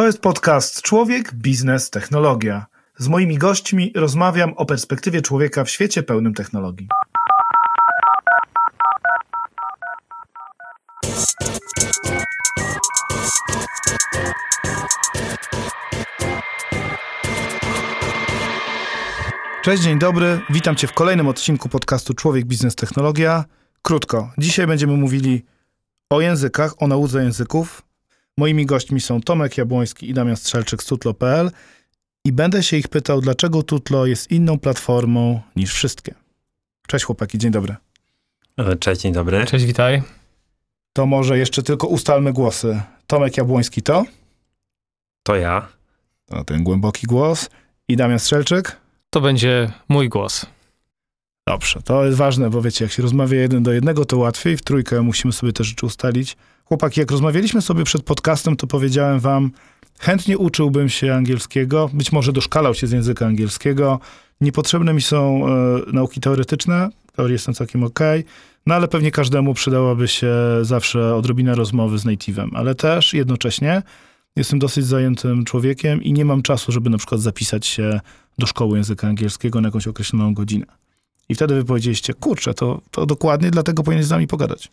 To jest podcast Człowiek, Biznes, Technologia. Z moimi gośćmi rozmawiam o perspektywie człowieka w świecie pełnym technologii. Cześć, dzień dobry. Witam Cię w kolejnym odcinku podcastu Człowiek, Biznes, Technologia. Krótko. Dzisiaj będziemy mówili o językach, o nauce języków. Moimi gośćmi są Tomek Jabłoński i Damian Strzelczyk z tutlo.pl i będę się ich pytał, dlaczego Tutlo jest inną platformą niż wszystkie. Cześć chłopaki, dzień dobry. Cześć, dzień dobry. Cześć, witaj. To może jeszcze tylko ustalmy głosy. Tomek Jabłoński to? To ja. To ten głęboki głos. I Damian Strzelczyk? To będzie mój głos. Dobrze, to jest ważne, bo wiecie, jak się rozmawia jeden do jednego, to łatwiej. W trójkę musimy sobie te rzeczy ustalić. Chłopaki, jak rozmawialiśmy sobie przed podcastem, to powiedziałem wam, chętnie uczyłbym się angielskiego, być może doszkalał się z języka angielskiego. Niepotrzebne mi są e, nauki teoretyczne, teorie są całkiem ok, no ale pewnie każdemu przydałaby się zawsze odrobina rozmowy z native'em, ale też jednocześnie jestem dosyć zajętym człowiekiem i nie mam czasu, żeby na przykład zapisać się do szkoły języka angielskiego na jakąś określoną godzinę. I wtedy wy powiedzieliście, kurczę, to, to dokładnie dlatego powinien z nami pogadać.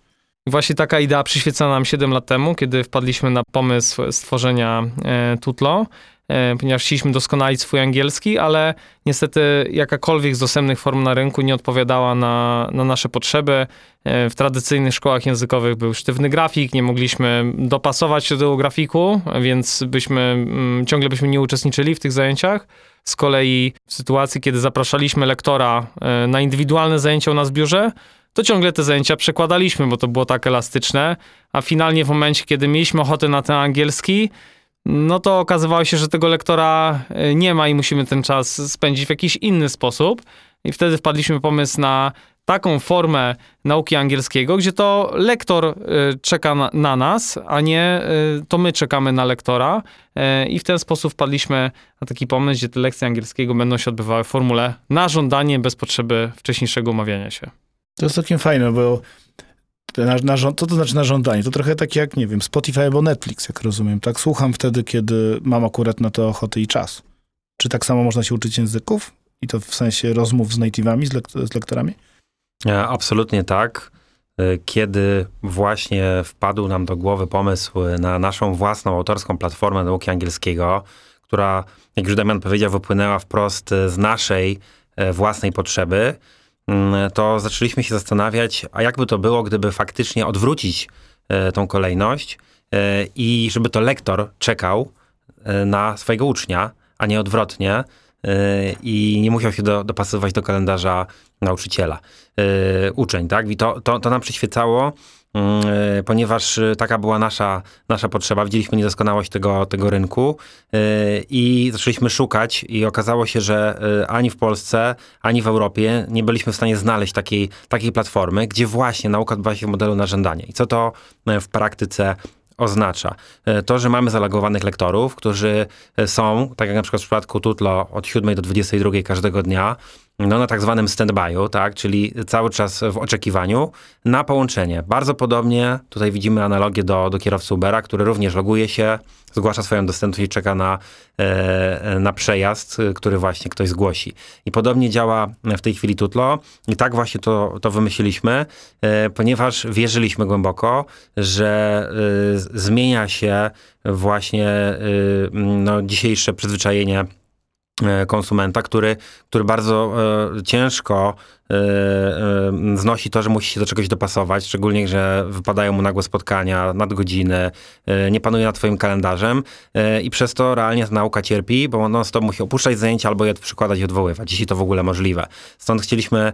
Właśnie taka idea przyświecała nam 7 lat temu, kiedy wpadliśmy na pomysł stworzenia e, Tutlo, e, ponieważ chcieliśmy doskonalić swój angielski, ale niestety jakakolwiek z dostępnych form na rynku nie odpowiadała na, na nasze potrzeby. E, w tradycyjnych szkołach językowych był sztywny grafik, nie mogliśmy dopasować się do grafiku, więc byśmy, mm, ciągle byśmy nie uczestniczyli w tych zajęciach. Z kolei w sytuacji, kiedy zapraszaliśmy lektora na indywidualne zajęcia u nas w biurze, to ciągle te zajęcia przekładaliśmy, bo to było tak elastyczne, a finalnie w momencie, kiedy mieliśmy ochotę na ten angielski, no to okazywało się, że tego lektora e, nie ma i musimy ten czas spędzić w jakiś inny sposób. I wtedy wpadliśmy pomysł na taką formę nauki angielskiego, gdzie to lektor y, czeka na, na, nas, a nie y, to my czekamy na lektora. I w ten sposób wpadliśmy na taki pomysł, gdzie te lekcje angielskiego będą się odbywały w formule na żądanie, bez potrzeby wcześniejszego umawiania się. To jest całkiem fajne, bo na, na, co to znaczy na żądanie? To trochę tak jak, nie wiem, Spotify albo Netflix, jak rozumiem. Tak słucham wtedy, kiedy mam akurat na to ochotę i czas. Czy tak samo można się uczyć języków? I to w sensie rozmów z native'ami, z, lek z lektorami? E, absolutnie tak. E, kiedy właśnie wpadł nam do głowy pomysł na naszą własną autorską platformę nauki angielskiego, która, jak już Damian powiedział, wypłynęła wprost z naszej e, własnej potrzeby, to zaczęliśmy się zastanawiać, a jakby to było, gdyby faktycznie odwrócić tą kolejność i żeby to lektor czekał na swojego ucznia, a nie odwrotnie, i nie musiał się do, dopasowywać do kalendarza nauczyciela, uczeń, tak? I to, to, to nam przyświecało, ponieważ taka była nasza, nasza potrzeba. Widzieliśmy niedoskonałość tego, tego rynku yy, i zaczęliśmy szukać i okazało się, że ani w Polsce, ani w Europie nie byliśmy w stanie znaleźć takiej, takiej platformy, gdzie właśnie nauka odbywa się w modelu na żądanie. I co to w praktyce oznacza? To, że mamy zalogowanych lektorów, którzy są, tak jak na przykład w przypadku Tutlo, od 7 do 22 każdego dnia, no, na tak zwanym stand-by'u, tak, czyli cały czas w oczekiwaniu na połączenie. Bardzo podobnie tutaj widzimy analogię do, do kierowcy Ubera, który również loguje się, zgłasza swoją dostępność i czeka na, e, na przejazd, który właśnie ktoś zgłosi. I podobnie działa w tej chwili Tutlo i tak właśnie to, to wymyśliliśmy, e, ponieważ wierzyliśmy głęboko, że e, zmienia się właśnie no, dzisiejsze przyzwyczajenie konsumenta, który, który bardzo e, ciężko e, e, znosi to, że musi się do czegoś dopasować, szczególnie, że wypadają mu nagłe spotkania, nadgodziny, e, nie panuje nad twoim kalendarzem e, i przez to realnie nauka cierpi, bo non stop musi opuszczać zajęcia albo je przykładać i odwoływać, jeśli to w ogóle możliwe. Stąd chcieliśmy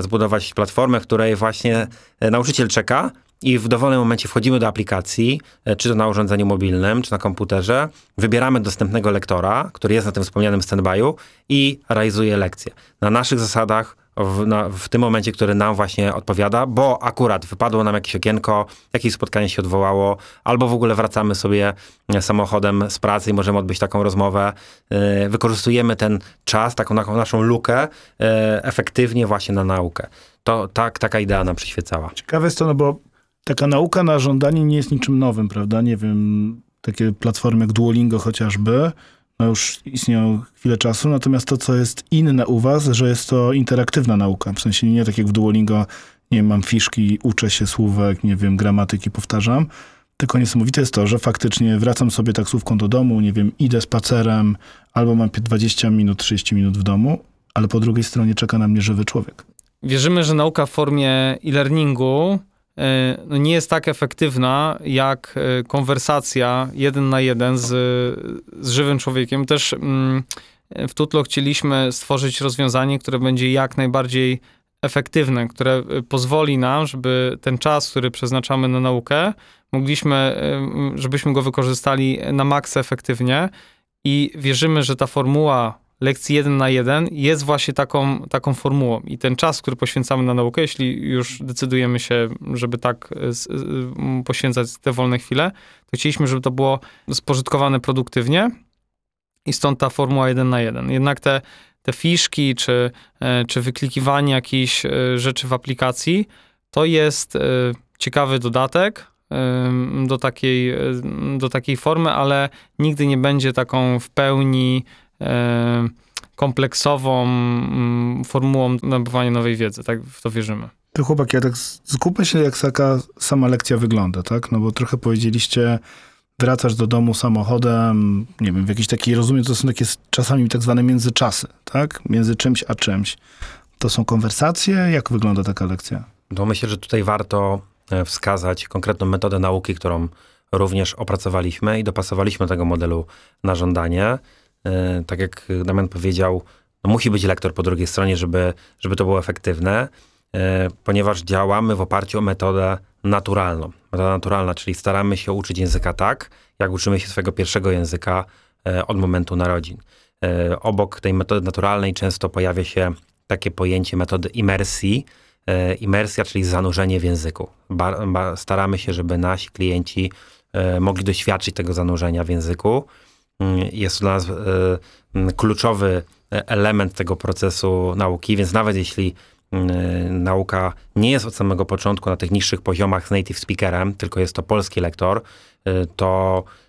zbudować platformę, której właśnie nauczyciel czeka, i w dowolnym momencie wchodzimy do aplikacji, e, czy to na urządzeniu mobilnym, czy na komputerze, wybieramy dostępnego lektora, który jest na tym wspomnianym standby'u i realizuje lekcję. Na naszych zasadach, w, na, w, tym momencie, który nam właśnie odpowiada, bo akurat wypadło nam jakieś okienko, jakieś spotkanie się odwołało, albo w ogóle wracamy sobie e, samochodem z pracy i możemy odbyć taką rozmowę. Yy, wykorzystujemy ten czas, taką, taką naszą lukę yy, efektywnie właśnie na naukę. To tak, taka idea nam przyświecała. Ciekawe jest to, no bo taka nauka na żądanie nie jest niczym nowym, prawda? Nie wiem, takie platformy jak Duolingo chociażby, no już istnieją chwilę czasu, natomiast to, co jest inne u was, że jest to interaktywna nauka, w sensie nie tak jak w Duolingo, nie wiem, mam fiszki, uczę się słówek, nie wiem, gramatyki, powtarzam, tylko niesamowite jest to, że faktycznie wracam sobie taksówką do domu, nie wiem, idę spacerem, albo mam 20 minut, 30 minut w domu, ale po drugiej stronie czeka na mnie żywy człowiek. Wierzymy, że nauka w formie e-learningu no nie jest tak efektywna jak e, konwersacja jeden na jeden z, z żywym człowiekiem. Też mm, w Tutlo chcieliśmy stworzyć rozwiązanie, które będzie jak najbardziej efektywne, które e, pozwoli nam, żeby ten czas, który przeznaczamy na naukę, mogliśmy, żebyśmy go wykorzystali na maksa efektywnie i wierzymy, że ta formuła lekcji jeden na jeden jest właśnie taką, taką formułą. I ten czas, który poświęcamy na naukę, jeśli już decydujemy się, żeby tak poświęcać te wolne chwile, to chcieliśmy, żeby to było spożytkowane produktywnie i stąd ta formuła jeden na jeden. Jednak te, te fiszki, czy, e, czy wyklikiwanie jakichś e, rzeczy w aplikacji, to jest e, ciekawy dodatek, do takiej, do takiej formy, ale nigdy nie będzie taką w pełni kompleksową mm, formułą nabywania nowej wiedzy, tak w to wierzymy. To chłopaki, ja tak skupmy się, jak taka sama lekcja wygląda, tak? No bo trochę powiedzieliście, wracasz do domu samochodem, nie wiem, w jakiś taki, rozumiem, to są takie czasami tak zwane międzyczasy, tak? Między czymś a czymś. To są konwersacje? Jak wygląda taka lekcja? No myślę, że tutaj warto e, wskazać konkretną metodę nauki, którą również opracowaliśmy i dopasowaliśmy tego modelu na żądanie. E, tak jak Damian powiedział, no musi być lektor po drugiej stronie, żeby, żeby to było efektywne, e, ponieważ działamy w oparciu o metodę naturalną. Metoda naturalna, czyli staramy się uczyć języka tak, jak uczymy się swojego pierwszego języka e, od momentu narodzin. Obok tej metody naturalnej często pojawia się takie pojęcie metody imersji. Imersja, czyli zanurzenie w języku. staramy się, żeby nasi klienci mogli doświadczyć tego zanurzenia w języku. Jest dla nas e, kluczowy element tego procesu nauki, więc nawet jeśli mm, nauka nie jest od samego początku na tych niższych poziomach z native speakerem, tylko jest to polski lektor, e, to E,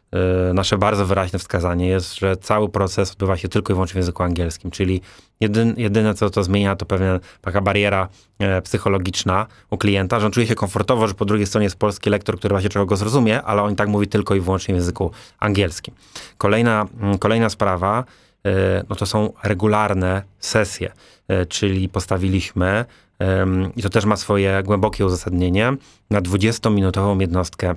nasze bardzo wyraźne wskazanie jest, że cały proces odbywa się tylko i wyłącznie w języku angielskim, czyli jedyn, jedyne, co to zmienia, to pewna taka bariera e, psychologiczna u klienta, że on czuje się komfortowo, że po drugiej stronie jest polski lektor, który właśnie czego go zrozumie, ale on tak mówi tylko i wyłącznie w języku angielskim. Kolejna, mm, kolejna sprawa, e, no to są regularne sesje, czyli postawiliśmy, i to też ma swoje głębokie uzasadnienie, na 20-minutową jednostkę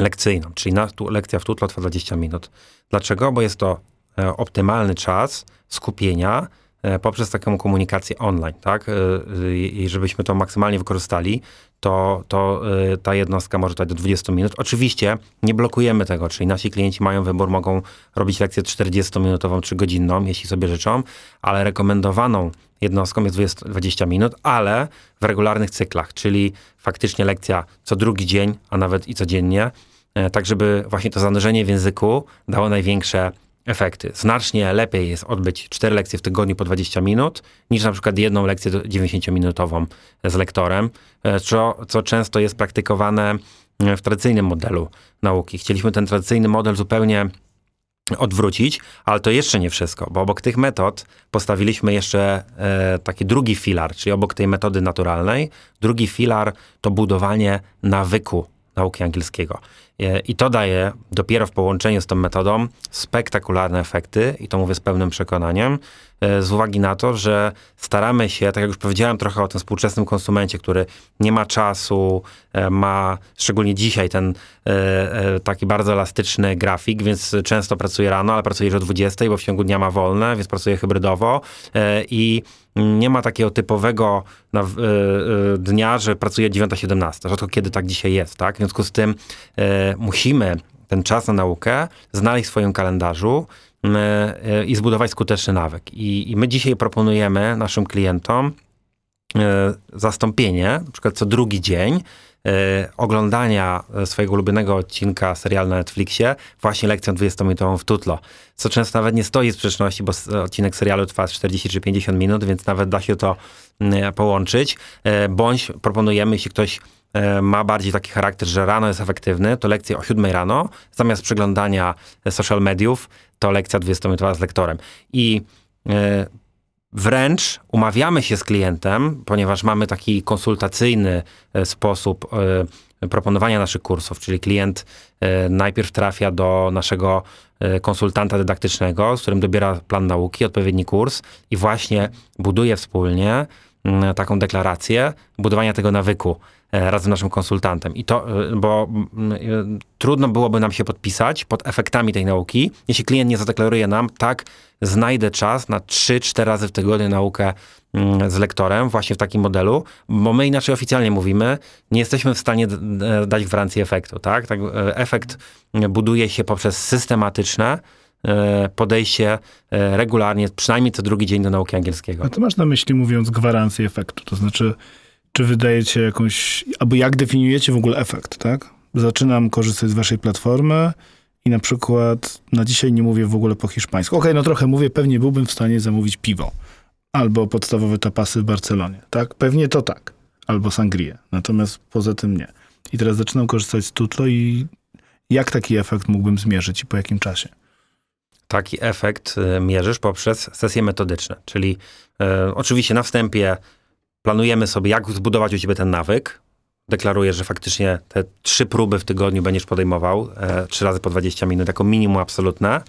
lekcyjną, czyli na, tu, lekcja w Tutlo trwa 20 minut. Dlaczego? Bo jest to e, optymalny czas skupienia e, poprzez taką komunikację online, tak? E, I żebyśmy to maksymalnie wykorzystali, to, to ta jednostka może trwać do 20 minut. Oczywiście nie blokujemy tego, czyli nasi klienci mają wybór, mogą robić lekcję 40-minutową czy godzinną, jeśli sobie życzą, ale rekomendowaną jednostką jest 20, 20 minut, ale w regularnych cyklach, czyli faktycznie lekcja co drugi dzień, a nawet i codziennie, E, tak żeby właśnie to zanurzenie w języku dało największe efekty. Znacznie lepiej jest odbyć 4 lekcje w tygodniu po 20 minut, niż na przykład jedną lekcję 90-minutową z lektorem, e, co, co często jest praktykowane e, w tradycyjnym modelu nauki. Chcieliśmy ten tradycyjny model zupełnie odwrócić, ale to jeszcze nie wszystko, bo obok tych metod postawiliśmy jeszcze e, taki drugi filar, czyli obok tej metody naturalnej, drugi filar to budowanie nawyku nauki angielskiego. E, I to daje dopiero w połączeniu z tą metodą spektakularne efekty, i to mówię z pełnym przekonaniem, e, z uwagi na to, że staramy się, tak jak już powiedziałem trochę o tym współczesnym konsumencie, który nie ma czasu, e, ma szczególnie dzisiaj ten taki bardzo elastyczny grafik, więc często pracuje rano, ale pracuje już o 20, bo w ciągu dnia ma wolne, więc pracuje hybrydowo i nie ma takiego typowego dnia, że pracuje 9-17. Rzadko kiedy tak dzisiaj jest, tak? W związku z tym musimy ten czas na naukę znaleźć w swoim kalendarzu e, i zbudować skuteczny nawyk. I, I, my dzisiaj proponujemy naszym klientom e, zastąpienie, na przykład co drugi dzień, e, oglądania swojego ulubionego odcinka serialu na Netflixie właśnie lekcją 20-minutową w Tutlo. Co często nawet nie stoi w sprzeczności, bo odcinek serialu trwa 40 czy 50 minut, więc nawet da się to połączyć. Bądź proponujemy, jeśli ktoś ma bardziej taki charakter, że rano jest efektywny, to lekcje o 7 rano, zamiast przeglądania e, social mediów, to lekcja 20-minutowa z lektorem. I e, wręcz umawiamy się z klientem, ponieważ mamy taki konsultacyjny e, sposób e, proponowania naszych kursów, czyli klient e, najpierw trafia do naszego e, konsultanta dydaktycznego, z którym dobiera plan nauki, odpowiedni kurs i właśnie buduje wspólnie taką deklarację budowania tego nawyku e, razem z naszym konsultantem. I to, e, bo mm, e, trudno byłoby nam się podpisać pod efektami tej nauki, jeśli klient nie zadeklaruje nam, tak, znajdę czas na 3-4 razy w tygodniu naukę mm, z lektorem, właśnie w takim modelu, bo my inaczej oficjalnie mówimy, nie jesteśmy w stanie dać gwarancji efektu, tak? tak efekt mm, buduje się poprzez systematyczne podejście e, regularnie, przynajmniej co drugi dzień do nauki angielskiego. A to masz na myśli, mówiąc, gwarancję efektu? To znaczy, czy wydajecie jakąś, albo jak definiujecie w ogóle efekt, tak? Zaczynam korzystać z waszej platformy i na przykład na dzisiaj nie mówię w ogóle po hiszpańsku. Okej, no trochę mówię, pewnie byłbym w stanie zamówić piwo albo podstawowe tapasy w Barcelonie, tak? Pewnie to tak. Albo sangrię. Natomiast poza tym nie. I teraz zaczynam korzystać z Tutlo i jak taki efekt mógłbym zmierzyć i po jakim czasie? Taki efekt y, mierzysz poprzez sesje metodyczne. Czyli e, oczywiście na wstępie planujemy sobie, jak zbudować u ciebie ten nawyk. Deklarujesz, że faktycznie te trzy próby w tygodniu będziesz podejmował, e, trzy razy po 20 minut, jako minimum absolutne.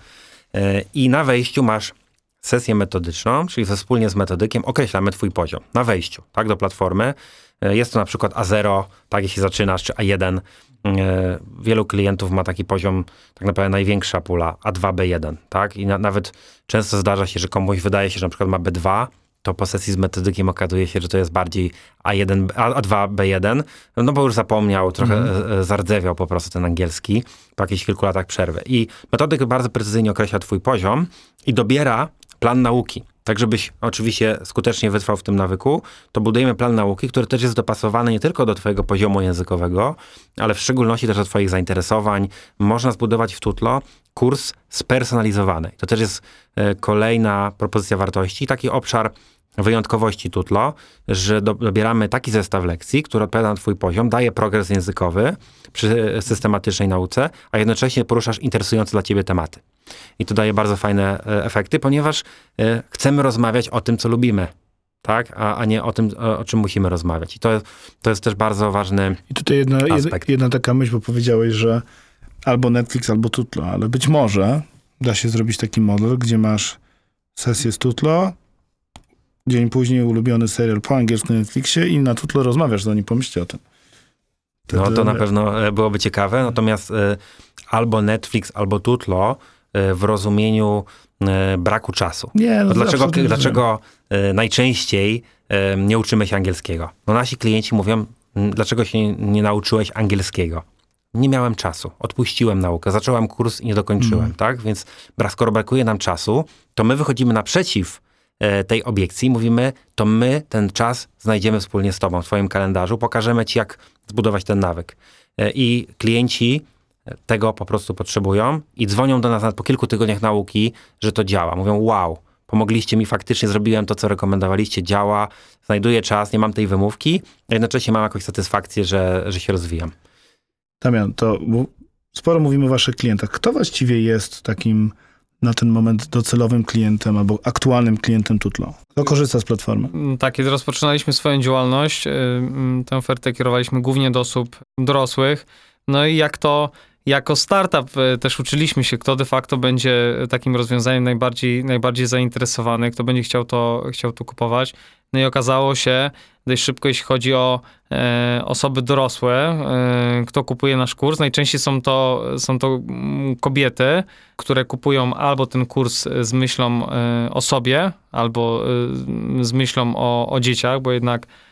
E, I na wejściu masz sesję metodyczną, czyli wspólnie z metodykiem określamy twój poziom na wejściu, tak, do platformy. E, Jest to na przykład A0, tak, jeśli zaczynasz, czy A1. E, Wielu klientów ma taki poziom, tak naprawdę największa pula, A2, B1, tak? I na, nawet często zdarza się, że komuś wydaje się, że na przykład ma B2, to po sesji z metodykiem okazuje się, że to jest bardziej A1, A- A2, B1, no bo już zapomniał, trochę mm. zardzewiał po prostu ten angielski po jakichś kilku latach przerwy. I metodyk bardzo precyzyjnie określa twój poziom i dobiera plan nauki. Tak, żebyś oczywiście skutecznie wytrwał w tym nawyku, to budujemy plan nauki, który też jest dopasowany nie tylko do twojego poziomu językowego, ale w szczególności też do twoich zainteresowań. Można zbudować w Tutlo kurs spersonalizowany. To też jest e, kolejna propozycja wartości, taki obszar wyjątkowości Tutlo, że do, dobieramy taki zestaw lekcji, który odpowiada na twój poziom, daje progres językowy przy systematycznej nauce, a jednocześnie poruszasz interesujące dla ciebie tematy. I to daje bardzo fajne e, efekty, ponieważ e, chcemy rozmawiać o tym, co lubimy, tak? A, a nie o tym, o, czym musimy rozmawiać. I to, to jest też bardzo ważny I tutaj jedna, jed, Aspekt. jedna taka myśl, bo powiedziałeś, że albo Netflix, albo Tutlo, ale być może da się zrobić taki model, gdzie masz sesję z Tutlo, dzień później ulubiony serial po angielsku na Netflixie i na Tutlo rozmawiasz, zanim pomyślcie o tym. No Wtedy- to na pewno e, byłoby ciekawe, natomiast e, albo Netflix, albo Tutlo e, w rozumieniu e, braku czasu. Nie, no dlaczego, dlaczego najczęściej nie uczymy się angielskiego? No nasi klienci mówią, "M, dlaczego się nie, nie nauczyłeś angielskiego? Nie miałem czasu, odpuściłem naukę, zacząłem kurs i nie dokończyłem, Mm. tak? Więc skoro brakuje nam czasu, to my wychodzimy naprzeciw tej obiekcji mówimy, to my ten czas znajdziemy wspólnie z tobą w twoim kalendarzu, pokażemy ci, jak zbudować ten nawyk. E, I klienci tego po prostu potrzebują i dzwonią do nas po kilku tygodniach nauki, że to działa. Mówią, wow, pomogliście mi, faktycznie zrobiłem to, co rekomendowaliście, działa, znajduję czas, nie mam tej wymówki, a jednocześnie mam jakąś satysfakcję, że, że się rozwijam. Damian, to sporo mówimy o waszych klientach. Kto właściwie jest takim na ten moment docelowym klientem albo aktualnym klientem Tutlo? Kto korzysta z platformy? Mm, Tak, kiedy rozpoczynaliśmy swoją działalność, y, mm, tę ofertę kierowaliśmy głównie do osób dorosłych. No i jak to jako startup y, też uczyliśmy się, kto de facto będzie takim rozwiązaniem najbardziej, najbardziej zainteresowany, kto będzie chciał to, chciał to kupować. No i okazało się dość szybko, jeśli chodzi o e, osoby dorosłe, e, kto kupuje nasz kurs. Najczęściej są to, są to mm, kobiety, które kupują albo ten kurs z myślą e, o sobie, albo e, z myślą o, o dzieciach, bo jednak e,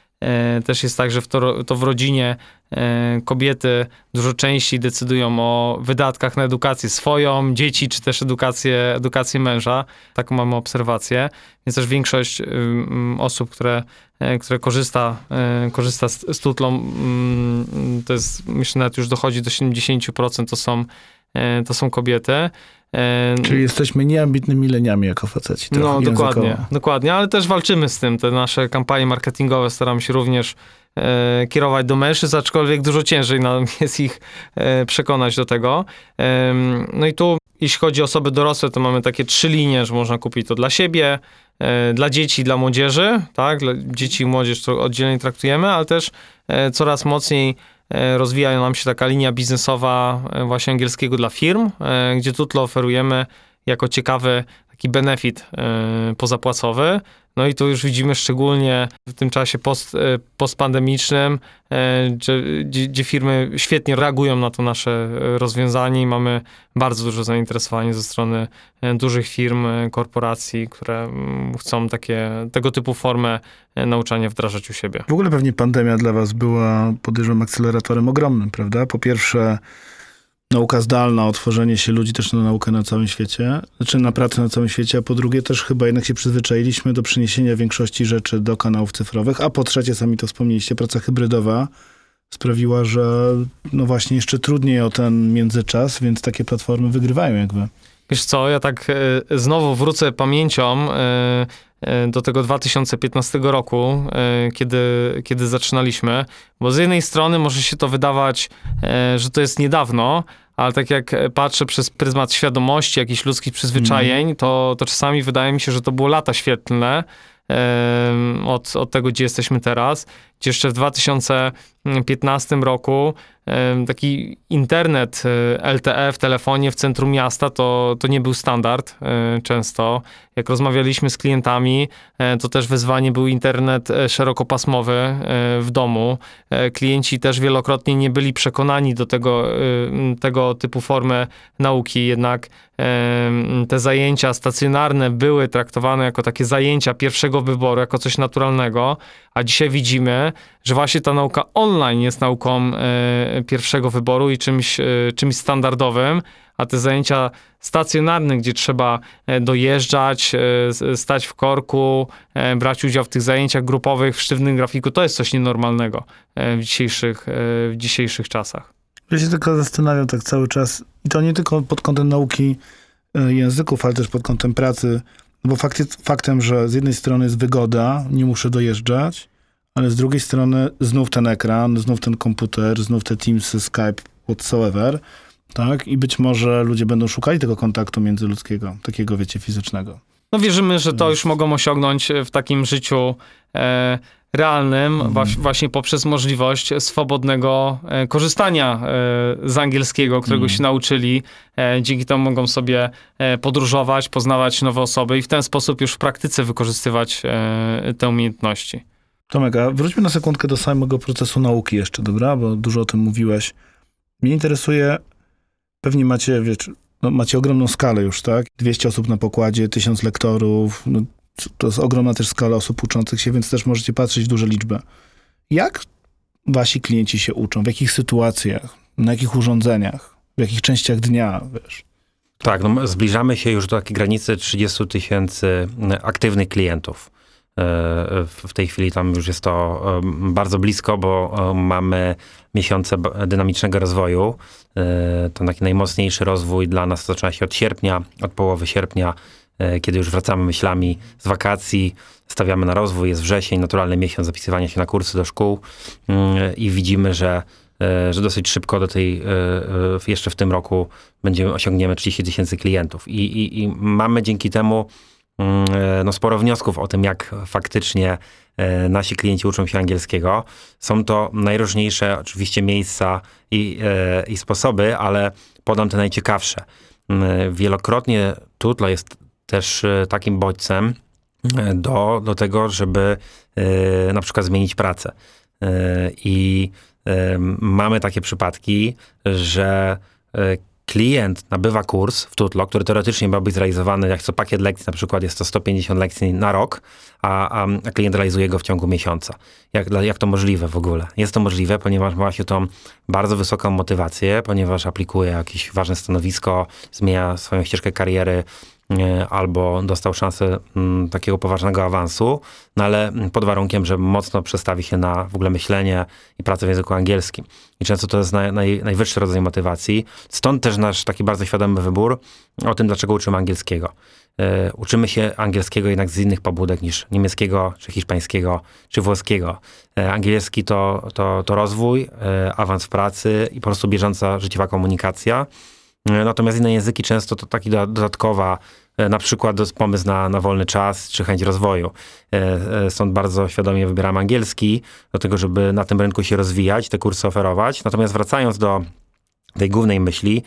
też jest tak, że w to, to w rodzinie e, kobiety dużo częściej decydują o wydatkach na edukację swoją, dzieci, czy też edukację, edukację męża. Taką mamy obserwację. Więc też większość ym, osób, które, e, które korzysta, e, korzysta z, z tutlą, mm, to jest, myślę, nawet już dochodzi do 70%, to są, e, to są kobiety. E, Czyli jesteśmy nieambitnymi leniami jako faceci. trochę no, językowo. dokładnie, dokładnie, ale też walczymy z tym. Te nasze kampanie marketingowe staramy się również e, kierować do mężczyzn, aczkolwiek dużo ciężej nam jest ich e, przekonać do tego. Em, No i tu, jeśli chodzi o osoby dorosłe, to mamy takie trzy linie, że można kupić to dla siebie, e, dla dzieci, dla młodzieży, tak? Dla dzieci i młodzież to oddzielnie traktujemy, ale też e, coraz mocniej e, rozwija nam się taka linia biznesowa e, właśnie angielskiego dla firm, e, gdzie Tutlo oferujemy jako ciekawy taki benefit e, pozapłacowy. No i tu już widzimy szczególnie w tym czasie post, e, postpandemicznym, e, gdzie, gdzie firmy świetnie reagują na to nasze e, rozwiązanie i mamy bardzo duże zainteresowanie ze strony dużych firm, korporacji, które mm, chcą takie, tego typu formę nauczania wdrażać u siebie. W ogóle pewnie pandemia dla was była, podejrzewam, akceleratorem ogromnym, prawda? Po pierwsze, nauka zdalna, otworzenie się ludzi też na naukę na całym świecie, znaczy na pracę na całym świecie, a po drugie też chyba jednak się przyzwyczailiśmy do przeniesienia większości rzeczy do kanałów cyfrowych, a po trzecie, sami to wspomnieliście, praca hybrydowa sprawiła, że no właśnie jeszcze trudniej o ten międzyczas, więc takie platformy wygrywają jakby. Wiesz co, ja tak e, znowu wrócę pamięcią e, do tego 2015 roku, e, kiedy, kiedy zaczynaliśmy, bo z jednej strony może się to wydawać, e, że to jest niedawno, ale tak jak patrzę przez pryzmat świadomości, jakichś ludzkich przyzwyczajeń, to, to czasami wydaje mi się, że to było lata świetlne od, od tego, gdzie jesteśmy teraz. Jeszcze w 2015 roku taki internet LTE w telefonie w centrum miasta to, to nie był standard e, często. Jak rozmawialiśmy z klientami, e, to też wyzwanie był internet e, szerokopasmowy w domu. Klienci też wielokrotnie nie byli przekonani do tego, tego typu formy nauki, jednak te zajęcia stacjonarne były traktowane jako takie zajęcia pierwszego wyboru, jako coś naturalnego, a dzisiaj widzimy, że właśnie ta nauka online jest nauką e, pierwszego wyboru i czymś, e, czymś standardowym, a te zajęcia stacjonarne, gdzie trzeba e, dojeżdżać, stać w korku, brać udział w tych zajęciach grupowych w sztywnym grafiku, to jest coś nienormalnego w dzisiejszych, w dzisiejszych czasach. Ja się tylko zastanawiam tak cały czas, i to nie tylko pod kątem nauki języków, ale też pod kątem pracy, bo fakt jest faktem, że z jednej strony jest wygoda, nie muszę dojeżdżać, ale z drugiej strony znów ten ekran, znów ten komputer, znów te Teamsy, Skype, whatsoever, tak? I być może ludzie będą szukali tego kontaktu międzyludzkiego, takiego, wiecie, fizycznego. No wierzymy, że to już mogą osiągnąć w takim życiu e, realnym, Mhm. właśnie poprzez możliwość swobodnego e, korzystania e, z angielskiego, którego Mhm. się nauczyli. E, dzięki temu mogą sobie e, podróżować, poznawać nowe osoby i w ten sposób już w praktyce wykorzystywać e, te umiejętności. Tomek, a wróćmy na sekundkę do samego procesu nauki jeszcze, dobra? Bo dużo o tym mówiłeś. Mnie interesuje, pewnie macie, wiesz, no macie ogromną skalę już, tak? 200 osób na pokładzie, 1000 lektorów, no, to jest ogromna też skala osób uczących się, więc też możecie patrzeć w duże liczby. Jak wasi klienci się uczą? W jakich sytuacjach? Na jakich urządzeniach? W jakich częściach dnia, wiesz? Tak, no, zbliżamy się już do takiej granicy 30 tysięcy aktywnych klientów. E, W tej chwili tam już jest to bardzo blisko, bo mamy miesiące dynamicznego rozwoju. E, To taki najmocniejszy rozwój dla nas zaczyna się od sierpnia, od połowy sierpnia, e, kiedy już wracamy myślami z wakacji, stawiamy na rozwój, jest wrzesień, naturalny miesiąc zapisywania się na kursy do szkół mm, i widzimy, że że dosyć szybko do tej, jeszcze w tym roku będziemy, osiągniemy 30 tysięcy klientów. I, i, I mamy dzięki temu no, sporo wniosków o tym, jak faktycznie e, nasi klienci uczą się angielskiego. Są to najróżniejsze oczywiście miejsca i, e, i sposoby, ale podam te najciekawsze. Mm, Wielokrotnie Tutlo jest też e, takim bodźcem e, do, do tego, żeby e, na przykład zmienić pracę. E, I e, mamy takie przypadki, że e, klient nabywa kurs w Tutlo, który teoretycznie miał być zrealizowany, jak co pakiet lekcji, na przykład jest to 150 lekcji na rok, a, a, klient realizuje go w ciągu miesiąca. Jak, jak to możliwe w ogóle? Jest to możliwe, ponieważ ma się tą bardzo wysoką motywację, ponieważ aplikuje jakieś ważne stanowisko, zmienia swoją ścieżkę kariery, albo dostał szansę mm, takiego poważnego awansu, no ale pod warunkiem, że mocno przestawi się na w ogóle myślenie i pracę w języku angielskim. I często to jest naj, naj, najwyższy rodzaj motywacji. Stąd też nasz taki bardzo świadomy wybór o tym, dlaczego uczymy angielskiego. E, uczymy się angielskiego jednak z innych pobudek niż niemieckiego, czy hiszpańskiego, czy włoskiego. E, angielski to, to, to rozwój, e, awans w pracy i po prostu bieżąca życiowa komunikacja. E, Natomiast inne języki często to taki do- dodatkowa, e, na przykład pomysł na, na wolny czas czy chęć rozwoju. E, Stąd bardzo świadomie wybieram angielski, do tego, żeby na tym rynku się rozwijać, te kursy oferować. Natomiast wracając do tej głównej myśli,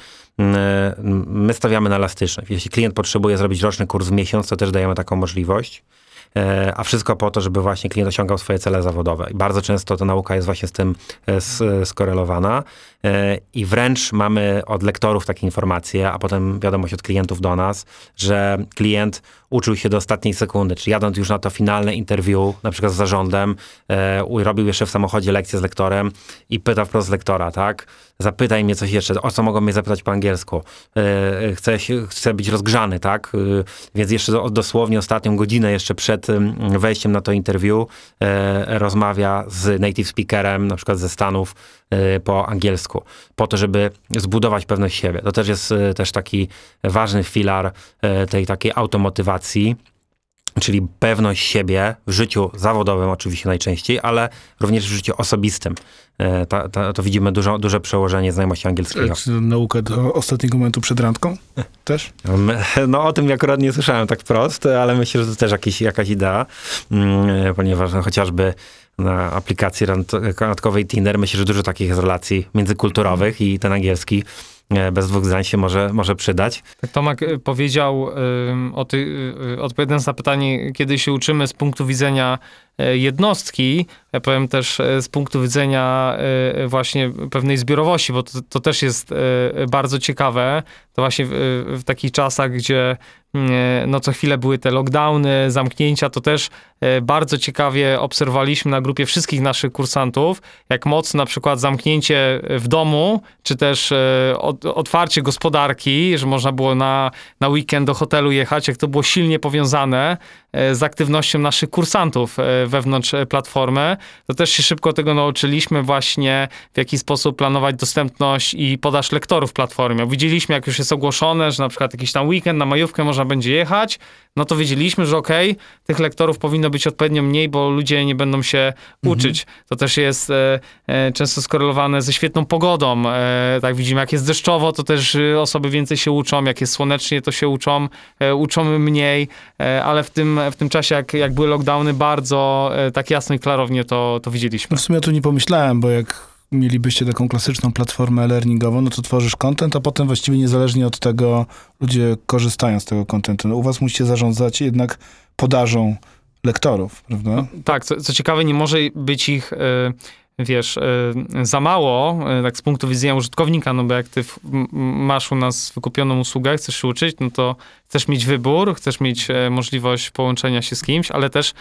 my stawiamy na elastyczność. Jeśli klient potrzebuje zrobić roczny kurs w miesiąc, to też dajemy taką możliwość. E, A wszystko po to, żeby właśnie klient osiągał swoje cele zawodowe. I bardzo często ta nauka jest właśnie z tym e, s- skorelowana. E, I wręcz mamy od lektorów takie informacje, a potem wiadomość od klientów do nas, że klient uczył się do ostatniej sekundy, czy jadąc już na to finalne interview, na przykład z zarządem, e, robił jeszcze w samochodzie lekcję z lektorem i pyta wprost lektora, tak? Zapytaj mnie coś jeszcze, o co mogą mnie zapytać po angielsku? E, chcę, się, chcę być rozgrzany, tak? E, więc jeszcze do, dosłownie ostatnią godzinę jeszcze przed em, wejściem na to interview e, rozmawia z native speakerem, na przykład ze Stanów, e, po angielsku, po to, żeby zbudować pewność siebie. To też jest e, też taki ważny filar e, tej takiej automotywacji, czyli pewność siebie w życiu zawodowym oczywiście najczęściej, ale również w życiu osobistym. E, Ta, ta, to widzimy dużo, duże przełożenie znajomości angielskiego. Czy naukę do ostatniego momentu przed randką? Też? No o tym akurat nie słyszałem tak wprost, ale myślę, że to też jakiś, jakaś idea, mm, ponieważ no, chociażby na aplikacji rand- randkowej Tinder myślę, że dużo takich jest relacji międzykulturowych i ten angielski e, bez dwóch zdań się może, może przydać. Tak Tomek y, powiedział ym, o ty, y, y, odpowiadając na pytanie, kiedy się uczymy z punktu widzenia y, jednostki, ja powiem też y, z punktu widzenia y, właśnie pewnej zbiorowości, bo to, to też jest y, bardzo ciekawe. To właśnie w, w takich czasach, gdzie y, no co chwilę były te lockdowny, zamknięcia, to też y, bardzo ciekawie obserwowaliśmy na grupie wszystkich naszych kursantów, jak mocno na przykład zamknięcie w domu, czy też e, otwarcie gospodarki, że można było na, na weekend do hotelu jechać, jak to było silnie powiązane e, z aktywnością naszych kursantów e, wewnątrz e, platformy, to też się szybko tego nauczyliśmy właśnie, w jaki sposób planować dostępność i podaż lektorów platformie. Widzieliśmy, jak już jest ogłoszone, że na przykład jakiś tam weekend na majówkę można będzie jechać, no to wiedzieliśmy, że okej, tych lektorów powinno być odpowiednio mniej, bo ludzie nie będą się uczyć. To też jest e, e, często skorelowane ze świetną pogodą. E, tak widzimy, jak jest deszczowo, to też e, osoby więcej się uczą, jak jest słonecznie, to się uczą, e, uczą mniej, ale w tym, w tym czasie, jak, jak były lockdowny, bardzo tak jasno i klarownie to, to widzieliśmy. No w sumie o tym nie pomyślałem, bo jak mielibyście taką klasyczną platformę e-learningową, no to tworzysz content, a potem właściwie niezależnie od tego ludzie korzystają z tego contentu. No u was musicie zarządzać jednak podażą lektorów, prawda? Tak, co, co ciekawe, nie może być ich, e, wiesz, e, za mało, e, tak z punktu widzenia użytkownika, no bo jak ty masz u nas wykupioną usługę, chcesz się uczyć, no to chcesz mieć wybór, chcesz mieć możliwość połączenia się z kimś, ale też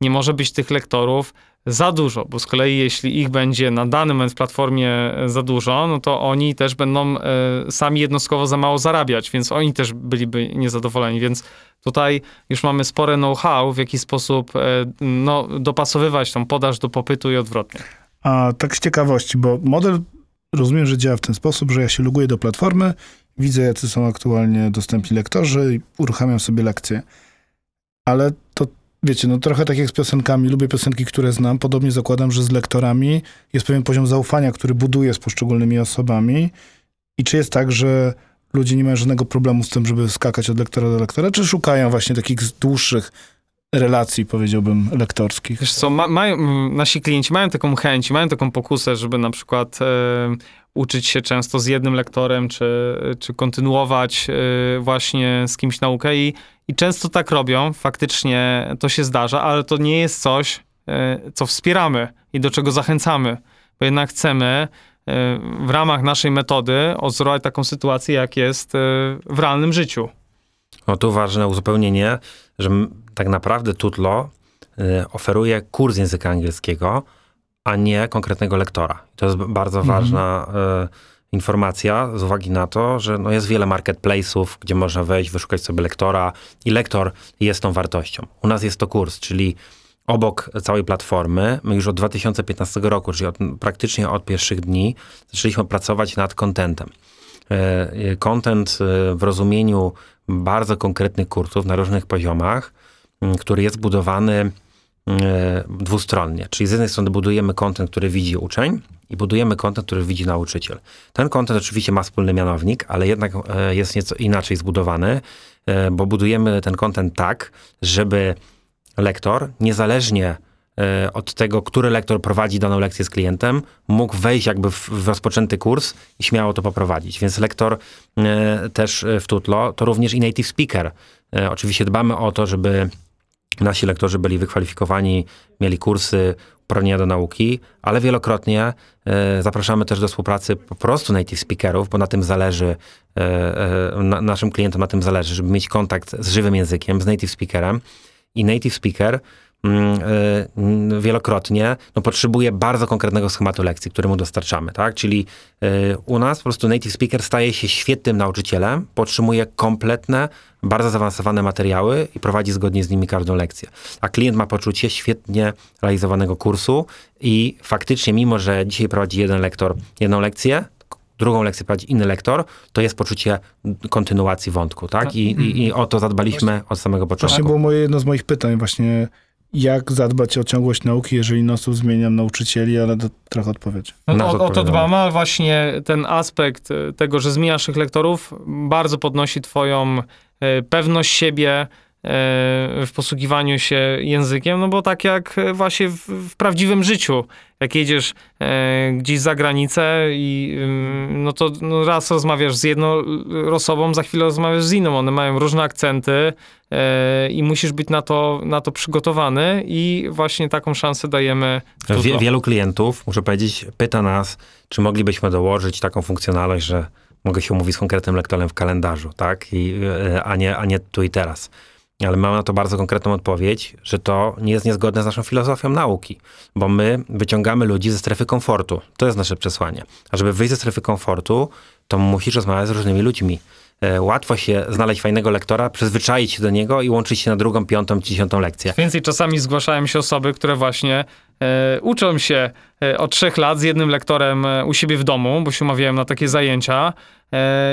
nie może być tych lektorów za dużo, bo z kolei jeśli ich będzie na dany moment w platformie e, za dużo, no to oni też będą e, sami jednostkowo za mało zarabiać, więc oni też byliby niezadowoleni, więc tutaj już mamy spore know-how, w jaki sposób e, no, dopasowywać tą podaż do popytu i odwrotnie. A tak z ciekawości, bo model rozumiem, że działa w ten sposób, że ja się loguję do platformy, widzę jacy są aktualnie dostępni lektorzy i uruchamiam sobie lekcje. Ale to wiecie, no trochę tak jak z piosenkami, lubię piosenki, które znam, podobnie zakładam, że z lektorami jest pewien poziom zaufania, który buduję z poszczególnymi osobami. I czy jest tak, że ludzie nie mają żadnego problemu z tym, żeby skakać od lektora do lektora, czy szukają właśnie takich dłuższych relacji, powiedziałbym, lektorskich? Wiesz co, ma, mają, nasi klienci mają taką chęć, mają taką pokusę, żeby na przykład uczyć się często z jednym lektorem, czy, czy kontynuować e, właśnie z kimś naukę. I, i często tak robią, faktycznie to się zdarza, ale to nie jest coś, e, co wspieramy i do czego zachęcamy, bo jednak chcemy e, w ramach naszej metody odzorować taką sytuację, jak jest w realnym życiu. No tu ważne uzupełnienie, że tak naprawdę Tutlo y, oferuje kurs języka angielskiego, a nie konkretnego lektora. To jest bardzo Mhm. ważna, informacja z uwagi na to, że no jest wiele marketplace'ów, gdzie można wejść, wyszukać sobie lektora i lektor jest tą wartością. U nas jest to kurs, czyli obok całej platformy, my już od 2015 roku, czyli od, praktycznie od pierwszych dni, zaczęliśmy pracować nad contentem. E, e, Content e, w rozumieniu bardzo konkretnych kursów na różnych poziomach, który jest budowany dwustronnie. Czyli z jednej strony budujemy content, który widzi uczeń i budujemy content, który widzi nauczyciel. Ten content oczywiście ma wspólny mianownik, ale jednak e, jest nieco inaczej zbudowany, e, bo budujemy ten content tak, żeby lektor, niezależnie e, od tego, który lektor prowadzi daną lekcję z klientem, mógł wejść jakby w, rozpoczęty kurs i śmiało to poprowadzić. Więc lektor e, też e, w Tutlo to również i native speaker. E, Oczywiście dbamy o to, żeby nasi lektorzy byli wykwalifikowani, mieli kursy, uprawnienia do nauki, ale wielokrotnie e, zapraszamy też do współpracy po prostu native speakerów, bo na tym zależy, e, e, na, naszym klientom na tym zależy, żeby mieć kontakt z żywym językiem, z native speakerem. I native speaker wielokrotnie no, potrzebuje bardzo konkretnego schematu lekcji, który mu dostarczamy, tak? Czyli e, u nas po prostu native speaker staje się świetnym nauczycielem, podtrzymuje kompletne, bardzo zaawansowane materiały i prowadzi zgodnie z nimi każdą lekcję. A klient ma poczucie świetnie realizowanego kursu i faktycznie, mimo że dzisiaj prowadzi jeden lektor jedną lekcję, drugą lekcję prowadzi inny lektor, to jest poczucie kontynuacji wątku, tak? I, i, i o to zadbaliśmy od samego Właśnie początku. było moje jedno z moich pytań właśnie, jak zadbać o ciągłość nauki, jeżeli non-stop zmieniam nauczycieli, ale to trochę odpowiedź. No, o, o to dbamy, ale właśnie ten aspekt e, tego, że zmieniasz tych lektorów, bardzo podnosi twoją e, pewność siebie w posługiwaniu się językiem, no bo tak jak e, właśnie w, w prawdziwym życiu, jak jedziesz e, gdzieś za granicę i no to no raz rozmawiasz z jedną e, osobą, za chwilę rozmawiasz z inną, one mają różne akcenty e, i musisz być na to, na to przygotowany i właśnie taką szansę dajemy Wie, wielu klientów, muszę powiedzieć, pyta nas, czy moglibyśmy dołożyć taką funkcjonalność, że mogę się umówić z konkretnym lektorem w kalendarzu, tak? I, e, a, nie, a nie tu i teraz. Ale mamy na to bardzo konkretną odpowiedź, że to nie jest niezgodne z naszą filozofią nauki, bo my wyciągamy ludzi ze strefy komfortu. To jest nasze przesłanie. A żeby wyjść ze strefy komfortu, to musisz rozmawiać z różnymi ludźmi. E, Łatwo się znaleźć fajnego lektora, przyzwyczaić się do niego i łączyć się na drugą, piątą, dziesiątą lekcję. Więcej czasami zgłaszają się osoby, które właśnie e, uczą się e, od trzech lat z jednym lektorem e, u siebie w domu, bo się umawiałem na takie zajęcia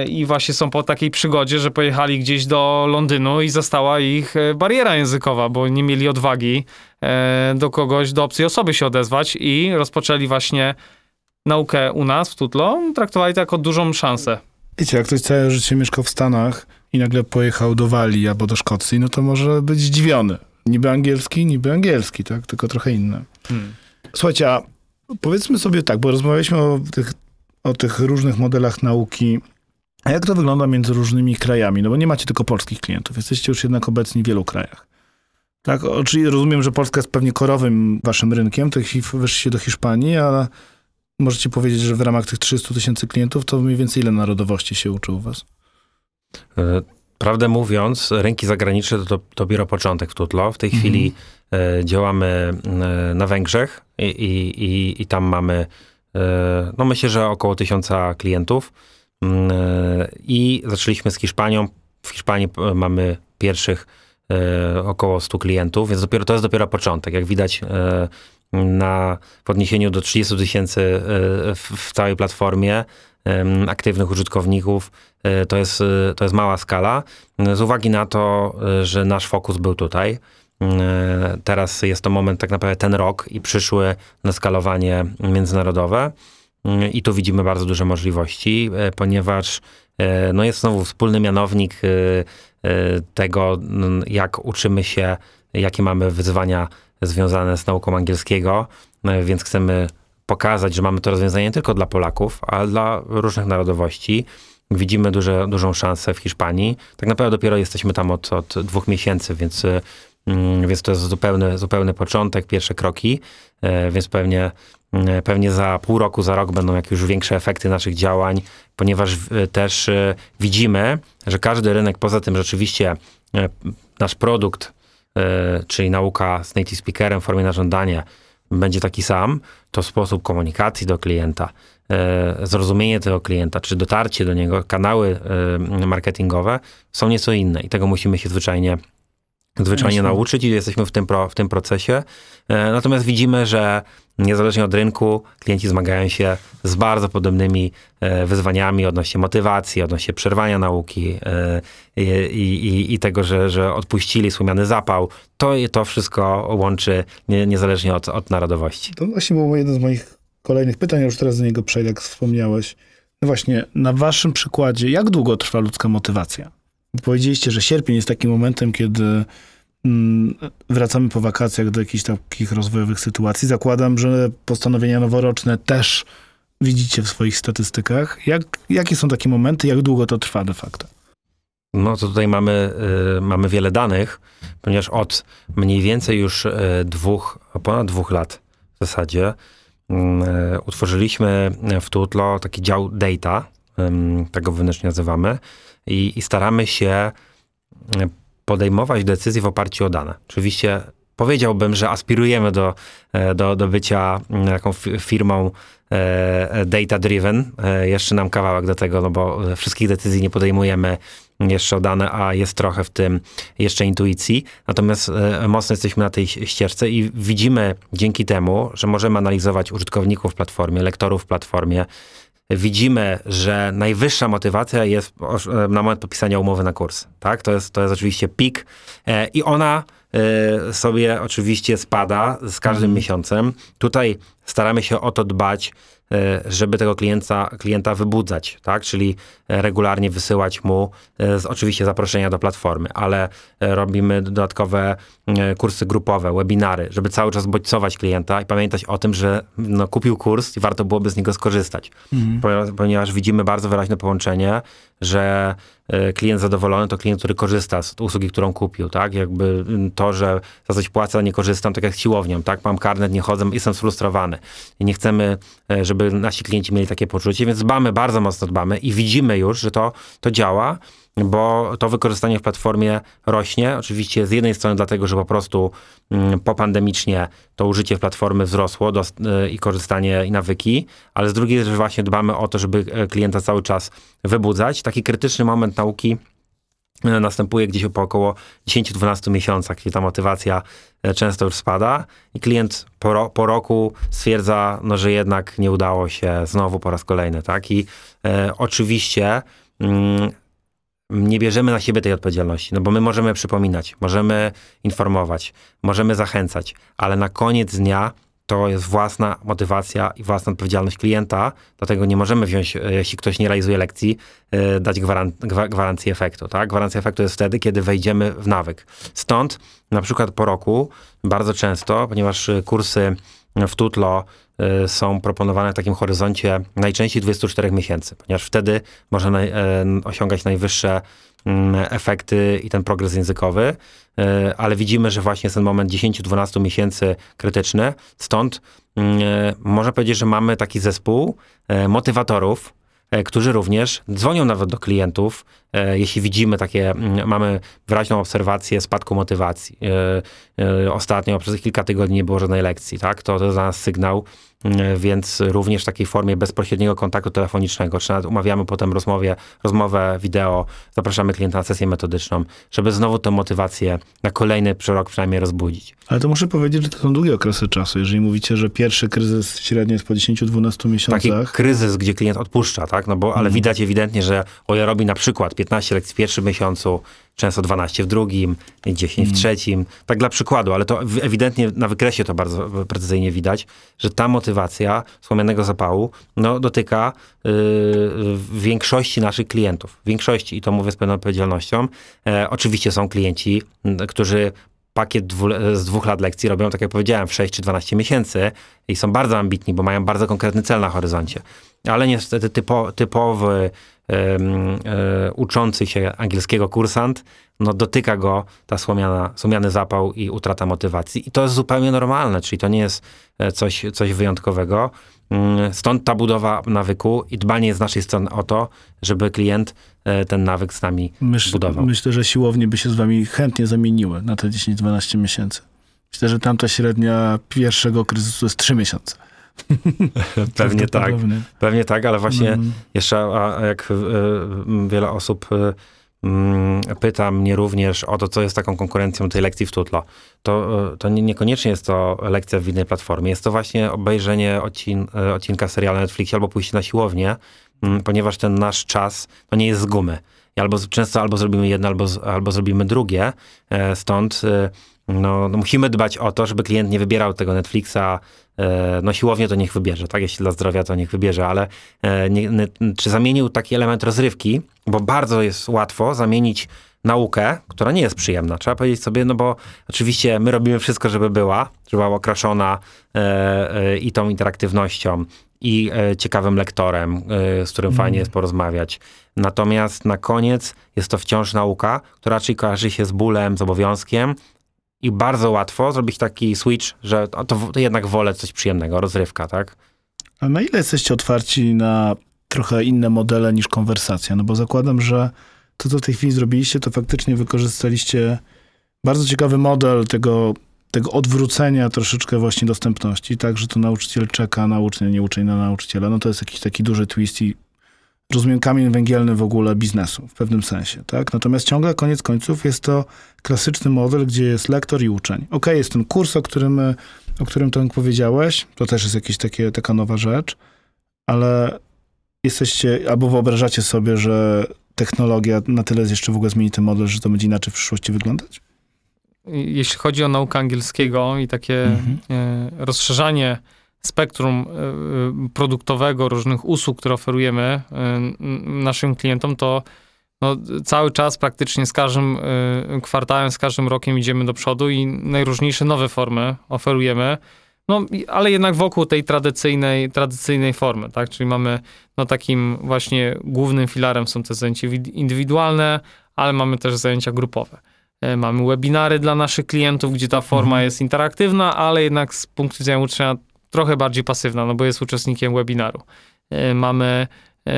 i właśnie są po takiej przygodzie, że pojechali gdzieś do Londynu i zastała ich e, bariera językowa, bo nie mieli odwagi e, do kogoś, do obcej osoby się odezwać i rozpoczęli właśnie naukę u nas w Tutlo, traktowali to jako dużą szansę. Wiecie, jak ktoś całe życie mieszkał w Stanach i nagle pojechał do Walii albo do Szkocji, no to może być zdziwiony. Niby angielski, niby angielski, tak? Tylko trochę inny. Słuchajcie, a powiedzmy sobie tak, bo rozmawialiśmy o tych, o tych różnych modelach nauki. A jak to wygląda między różnymi krajami? No bo nie macie tylko polskich klientów, jesteście już jednak obecni w wielu krajach. Tak, czyli rozumiem, że Polska jest pewnie korowym waszym rynkiem, to weszliście do Hiszpanii, ale możecie powiedzieć, że w ramach tych 300 tysięcy klientów to mniej więcej ile narodowości się uczy u was? E, Prawdę mówiąc, rynki zagraniczne to, to dopiero początek w Tutlo. W tej Mhm. chwili e, działamy e, na Węgrzech i, i, i, i tam mamy, no myślę, że około tysiąca klientów. Mm, e, I zaczęliśmy z Hiszpanią. W Hiszpanii e, mamy pierwszych e, około 100 klientów, więc dopiero to jest dopiero początek. Jak widać e, na w odniesieniu do 30 tysięcy e, w, całej platformie aktywnych użytkowników, e, to jest, e, to jest mała skala. Z uwagi na to, e, że nasz fokus był tutaj, e, teraz jest to moment tak naprawdę ten rok i przyszły na skalowanie międzynarodowe. Mm, I tu widzimy bardzo duże możliwości, e, ponieważ e, no jest znowu wspólny mianownik e, e, tego, jak uczymy się, jakie mamy wyzwania związane z nauką angielskiego, e, więc chcemy pokazać, że mamy to rozwiązanie nie tylko dla Polaków, ale dla różnych narodowości. Widzimy duże, dużą szansę w Hiszpanii. Tak naprawdę dopiero jesteśmy tam od, od dwóch miesięcy, więc, e, więc to jest zupełny, zupełny początek, pierwsze kroki, e, więc pewnie, mm, pewnie za pół roku, za rok będą jakieś już większe efekty naszych działań, ponieważ e, też e, widzimy, że każdy rynek, poza tym rzeczywiście nasz produkt, czyli nauka z native speakerem w formie na żądanie, będzie taki sam, to sposób komunikacji do klienta, zrozumienie tego klienta, czy dotarcie do niego, kanały marketingowe są nieco inne i tego musimy się zwyczajnie zwyczajnie Jasne. nauczyć i jesteśmy w tym, pro, w tym procesie. E, Natomiast widzimy, że niezależnie od rynku, klienci zmagają się z bardzo podobnymi e, wyzwaniami odnośnie motywacji, odnośnie przerwania nauki e, i, i, i tego, że, że odpuścili słomiany zapał. To, to wszystko łączy nie, niezależnie od, od narodowości. To właśnie było jedno z moich kolejnych pytań, już teraz do niego przejdę, jak wspomniałeś. No właśnie, na waszym przykładzie, jak długo trwa ludzka motywacja? Powiedzieliście, że sierpień jest takim momentem, kiedy mm, wracamy po wakacjach do jakichś takich rozwojowych sytuacji. Zakładam, że postanowienia noworoczne też widzicie w swoich statystykach. Jak, jakie są takie momenty, jak długo to trwa de facto? No to tutaj mamy, y, mamy wiele danych, ponieważ od mniej więcej już y, dwóch, ponad dwóch lat w zasadzie y, utworzyliśmy w Tutlo taki dział data, ym, tak go wewnętrznie nazywamy, i, i staramy się y, podejmować decyzje w oparciu o dane. Oczywiście powiedziałbym, że aspirujemy do, e, do, do bycia mm, taką fi- firmą e, data-driven. E, Jeszcze nam kawałek do tego, no bo e, wszystkich decyzji nie podejmujemy jeszcze o dane, a jest trochę w tym jeszcze intuicji. Natomiast e, mocno jesteśmy na tej ścieżce i widzimy dzięki temu, że możemy analizować użytkowników w platformie, lektorów w platformie. Widzimy, że najwyższa motywacja jest na moment podpisania umowy na kurs. Tak? To, jest, to jest oczywiście pik e, i ona e, sobie oczywiście spada z każdym miesiącem. Tutaj staramy się o to dbać, żeby tego klienta, klienta wybudzać, tak? Czyli e, regularnie wysyłać mu e, oczywiście zaproszenia do platformy, ale e, robimy dodatkowe e, kursy grupowe, webinary, żeby cały czas bodźcować klienta i pamiętać o tym, że no, kupił kurs i warto byłoby z niego skorzystać. Ponieważ, ponieważ widzimy bardzo wyraźne połączenie, że e, klient zadowolony to klient, który korzysta z usługi, którą kupił, tak? Jakby mm, to, że za coś płacę, nie korzystam, tak jak z siłownią, tak? Mam karnet, nie chodzę, jestem sfrustrowany. I nie chcemy, e, żeby nasi klienci mieli takie poczucie, więc dbamy, bardzo mocno dbamy i widzimy już, że to, to działa, bo to wykorzystanie w platformie rośnie. Oczywiście z jednej strony dlatego, że po prostu mm, popandemicznie to użycie platformy wzrosło dos- y, i korzystanie i nawyki, ale z drugiej, że właśnie dbamy o to, żeby e, klienta cały czas wybudzać. Taki krytyczny moment nauki e, następuje gdzieś po około 10-12 miesiącach, kiedy ta motywacja e, często już spada i klient po, ro- po roku stwierdza, no, że jednak nie udało się znowu po raz kolejny, tak? I e, oczywiście mm, nie bierzemy na siebie tej odpowiedzialności, no bo my możemy przypominać, możemy informować, możemy zachęcać, ale na koniec dnia to jest własna motywacja i własna odpowiedzialność klienta, dlatego nie możemy wziąć, e, jeśli ktoś nie realizuje lekcji, e, dać gwaran- gwa- gwarancji efektu. Tak? Gwarancja efektu jest wtedy, kiedy wejdziemy w nawyk. Stąd na przykład po roku bardzo często, ponieważ kursy w Tutlo y, są proponowane w takim horyzoncie najczęściej 24 miesięcy, ponieważ wtedy można e, osiągać najwyższe mm, efekty i ten progres językowy, e, ale widzimy, że właśnie jest ten moment 10-12 miesięcy krytyczny, stąd mm, e, można powiedzieć, że mamy taki zespół motywatorów, którzy również dzwonią nawet do klientów, e, jeśli widzimy takie, mm, mamy wyraźną obserwację spadku motywacji. E, e, Ostatnio przez kilka tygodni nie było żadnej lekcji, tak? To, to dla nas sygnał, więc również w takiej formie bezpośredniego kontaktu telefonicznego, czy nawet umawiamy potem rozmowie, rozmowę wideo, zapraszamy klienta na sesję metodyczną, żeby znowu tę motywację na kolejny rok przynajmniej rozbudzić. Ale to muszę powiedzieć, że to są długie okresy czasu. Jeżeli mówicie, że pierwszy kryzys średnio jest po 10-12 Taki miesiącach, kryzys, gdzie klient odpuszcza, tak? No bo, ale Mhm. widać ewidentnie, że o ja robi na przykład 15 lekcji w pierwszym miesiącu, często 12 w drugim, 10 Mhm. w trzecim, tak dla przykładu, ale to ewidentnie na wykresie to bardzo precyzyjnie widać, że ta motywacja słomianego zapału no, dotyka yy, większości naszych klientów. Większości, i to mówię z pełną odpowiedzialnością. E, oczywiście są klienci, którzy pakiet dwu, z dwóch lat lekcji robią, tak jak powiedziałem, w 6 czy 12 miesięcy i są bardzo ambitni, bo mają bardzo konkretny cel na horyzoncie. Ale niestety typo, typowy uczący się angielskiego kursant, no dotyka go ta słomiana, słomiany zapał i utrata motywacji. I to jest zupełnie normalne, czyli to nie jest e, coś, coś wyjątkowego. Mm, Stąd ta budowa nawyku i dbanie z naszej strony o to, żeby klient e, ten nawyk z nami myśl, budował. myślę, że siłownie by się z wami chętnie zamieniły na te 10-12 miesięcy. Myślę, że tamta średnia pierwszego kryzysu jest 3 miesiące. Pewnie tak, pewnie tak, ale właśnie Mm. jeszcze a, a jak y, wiele osób y, pyta mnie również o to, co jest taką konkurencją tej lekcji w Tutlo, to, y, to nie, niekoniecznie jest to lekcja w innej platformie. Jest to właśnie obejrzenie odcin, odcinka serialu na Netflixie albo pójście na siłownię, ponieważ ten nasz czas to nie jest z gumy. Albo, często albo zrobimy jedno, albo, albo zrobimy drugie. E, Stąd no, no musimy dbać o to, żeby klient nie wybierał tego Netflixa. e, No siłownie to niech wybierze, tak? Jeśli dla zdrowia, to niech wybierze, ale e, nie, nie, czy zamienił taki element rozrywki, bo bardzo jest łatwo zamienić naukę, która nie jest przyjemna. Trzeba powiedzieć sobie, no bo oczywiście my robimy wszystko, żeby była, żeby była okraszona e, i tą interaktywnością, i ciekawym lektorem, z którym fajnie jest porozmawiać. Natomiast na koniec jest to wciąż nauka, która raczej kojarzy się z bólem, z obowiązkiem i bardzo łatwo zrobić taki switch, że to, to, jednak wolę coś przyjemnego, rozrywka, tak? A na ile jesteście otwarci na trochę inne modele niż konwersacja? No bo zakładam, że to, co w tej chwili zrobiliście, to faktycznie wykorzystaliście bardzo ciekawy model tego, tego odwrócenia troszeczkę właśnie dostępności, tak, że to nauczyciel czeka na ucznia, nie uczeń na nauczyciela. No to jest jakiś taki duży twist i rozumiem kamień węgielny w ogóle biznesu w pewnym sensie, tak? Natomiast ciągle koniec końców jest to klasyczny model, gdzie jest lektor i uczeń. Okej, jest ten kurs, o którym, o którym Tomek powiedziałeś, to też jest jakaś takie, taka nowa rzecz, ale jesteście, albo wyobrażacie sobie, że technologia na tyle jeszcze w ogóle zmieni ten model, że to będzie inaczej w przyszłości wyglądać? Jeśli chodzi o naukę angielskiego i takie Mhm. e, rozszerzanie spektrum e, e, produktowego, różnych usług, które oferujemy e, naszym klientom, to no, cały czas praktycznie z każdym kwartałem, z każdym rokiem idziemy do przodu i najróżniejsze nowe formy oferujemy. No, ale jednak wokół tej tradycyjnej, tradycyjnej formy, tak? Czyli mamy, no takim właśnie głównym filarem są te zajęcia wi- indywidualne, ale mamy też zajęcia grupowe. Mamy webinary dla naszych klientów, gdzie ta forma Mhm. jest interaktywna, ale jednak z punktu widzenia ucznia trochę bardziej pasywna, no bo jest uczestnikiem webinaru. E, Mamy e,